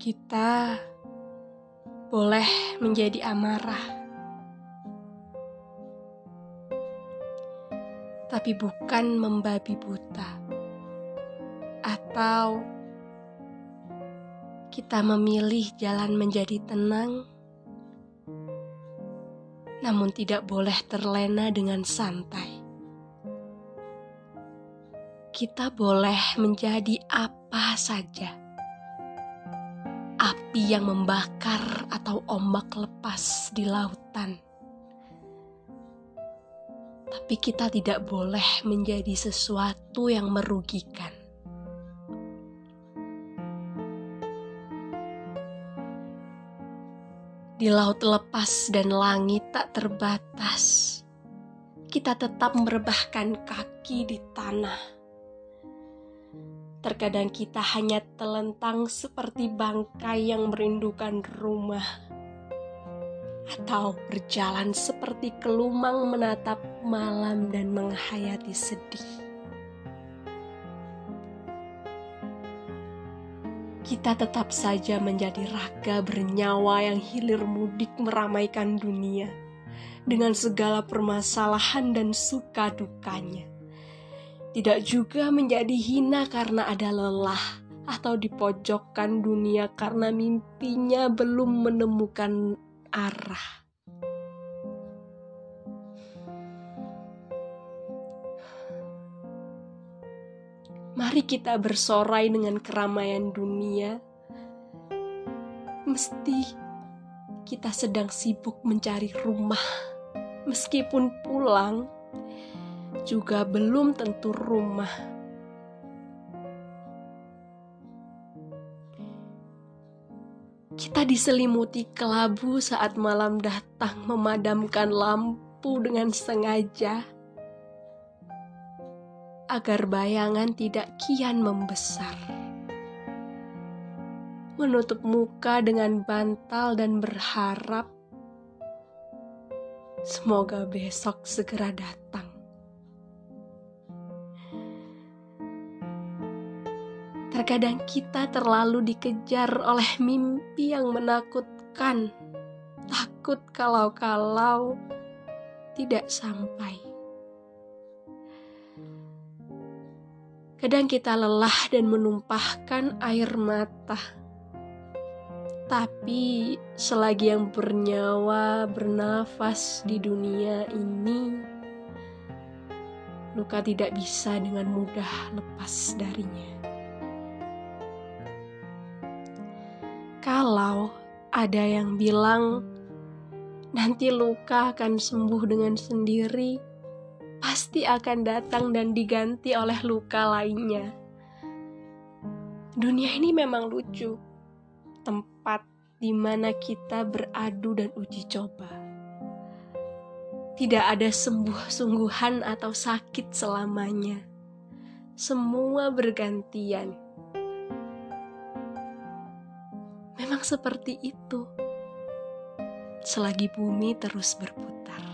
Kita boleh menjadi amarah, tapi bukan membabi buta, atau kita memilih jalan menjadi tenang, namun tidak boleh terlena dengan santai. Kita boleh menjadi apa saja api yang membakar atau ombak lepas di lautan. Tapi kita tidak boleh menjadi sesuatu yang merugikan. Di laut lepas dan langit tak terbatas, kita tetap merebahkan kaki di tanah Terkadang kita hanya telentang seperti bangkai yang merindukan rumah, atau berjalan seperti kelumang menatap malam dan menghayati sedih. Kita tetap saja menjadi raga bernyawa yang hilir mudik meramaikan dunia dengan segala permasalahan dan suka dukanya tidak juga menjadi hina karena ada lelah atau dipojokkan dunia karena mimpinya belum menemukan arah. Mari kita bersorai dengan keramaian dunia. Mesti kita sedang sibuk mencari rumah, meskipun pulang juga belum tentu rumah. Kita diselimuti kelabu saat malam datang memadamkan lampu dengan sengaja agar bayangan tidak kian membesar. Menutup muka dengan bantal dan berharap semoga besok segera datang. Terkadang kita terlalu dikejar oleh mimpi yang menakutkan, takut kalau-kalau tidak sampai. Kadang kita lelah dan menumpahkan air mata. Tapi selagi yang bernyawa bernafas di dunia ini, luka tidak bisa dengan mudah lepas darinya. Kalau ada yang bilang nanti luka akan sembuh dengan sendiri, pasti akan datang dan diganti oleh luka lainnya. Dunia ini memang lucu, tempat di mana kita beradu dan uji coba. Tidak ada sembuh-sungguhan atau sakit selamanya. Semua bergantian memang seperti itu. Selagi bumi terus berputar.